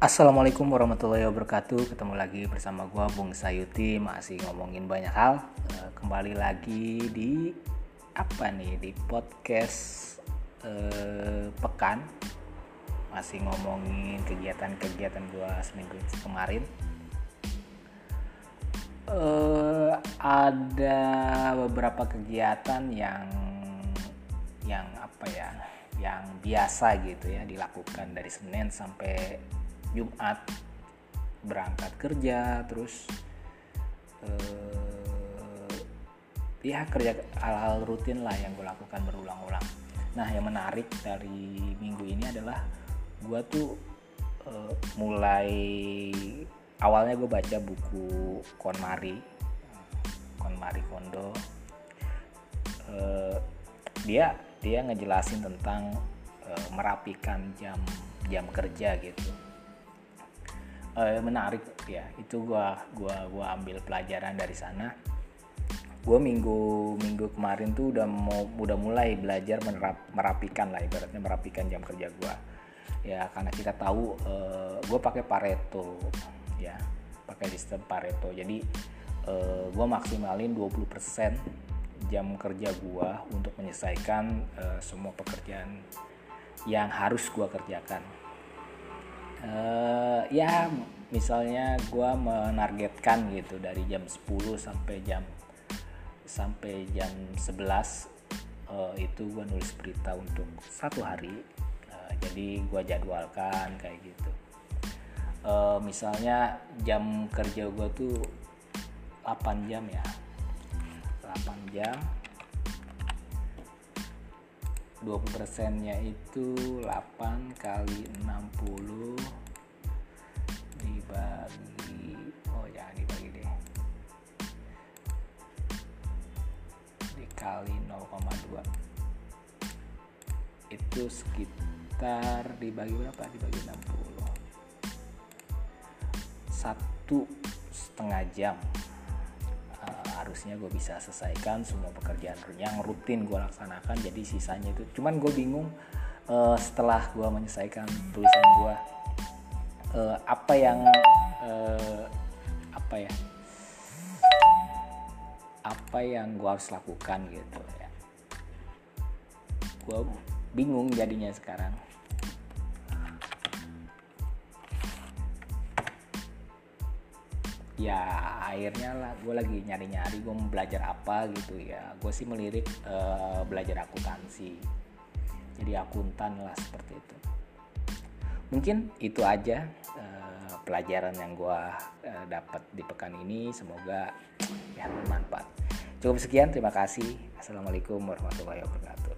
Assalamualaikum warahmatullahi wabarakatuh. Ketemu lagi bersama gue Bung Sayuti. Masih ngomongin banyak hal. Eh, Kembali lagi di Apa nih? Di podcast eh, Pekan. Masih ngomongin kegiatan-kegiatan gue seminggu kemarin. Eh, Ada beberapa kegiatan yang Yang apa ya? Yang biasa gitu ya dilakukan dari Senin sampai Jumat berangkat kerja terus eh, ya kerja hal-hal rutin lah yang gue lakukan berulang-ulang. Nah yang menarik dari minggu ini adalah gue tuh eh, mulai awalnya gue baca buku KonMari KonMari Kondo. Eh, dia dia ngejelasin tentang eh, merapikan jam jam kerja gitu eh, menarik ya. Itu gua gua gua ambil pelajaran dari sana. Gua minggu minggu kemarin tuh udah mau udah mulai belajar menerap, merapikan lah ibaratnya merapikan jam kerja gua. Ya karena kita tahu eh, gua pakai Pareto ya. Pakai sistem Pareto. Jadi eh, gua maksimalin 20% jam kerja gua untuk menyelesaikan uh, semua pekerjaan yang harus gua kerjakan. Uh, ya misalnya gua menargetkan gitu dari jam 10 sampai jam sampai jam 11 uh, itu gua nulis berita untuk satu hari. Uh, jadi gua jadwalkan kayak gitu. Uh, misalnya jam kerja gua tuh 8 jam ya 8 jam 20 persennya itu 8 kali 60 dibagi oh jangan dibagi deh. Dikali 0,2 itu sekitar dibagi berapa? Dibagi 60 satu setengah jam harusnya gue bisa selesaikan semua pekerjaan yang rutin gue laksanakan jadi sisanya itu. Cuman gue bingung uh, setelah gue menyelesaikan tulisan gue uh, apa yang uh, apa ya apa yang gue harus lakukan gitu ya. Gue bingung jadinya sekarang ya akhirnya lah gue lagi nyari-nyari gue mau belajar apa gitu ya. Gue sih melirik uh, belajar akuntansi. Jadi akuntan lah seperti itu. Mungkin itu aja uh, pelajaran yang gue uh, dapat di pekan ini. Semoga ya bermanfaat. Cukup sekian terima kasih. Assalamualaikum warahmatullahi wabarakatuh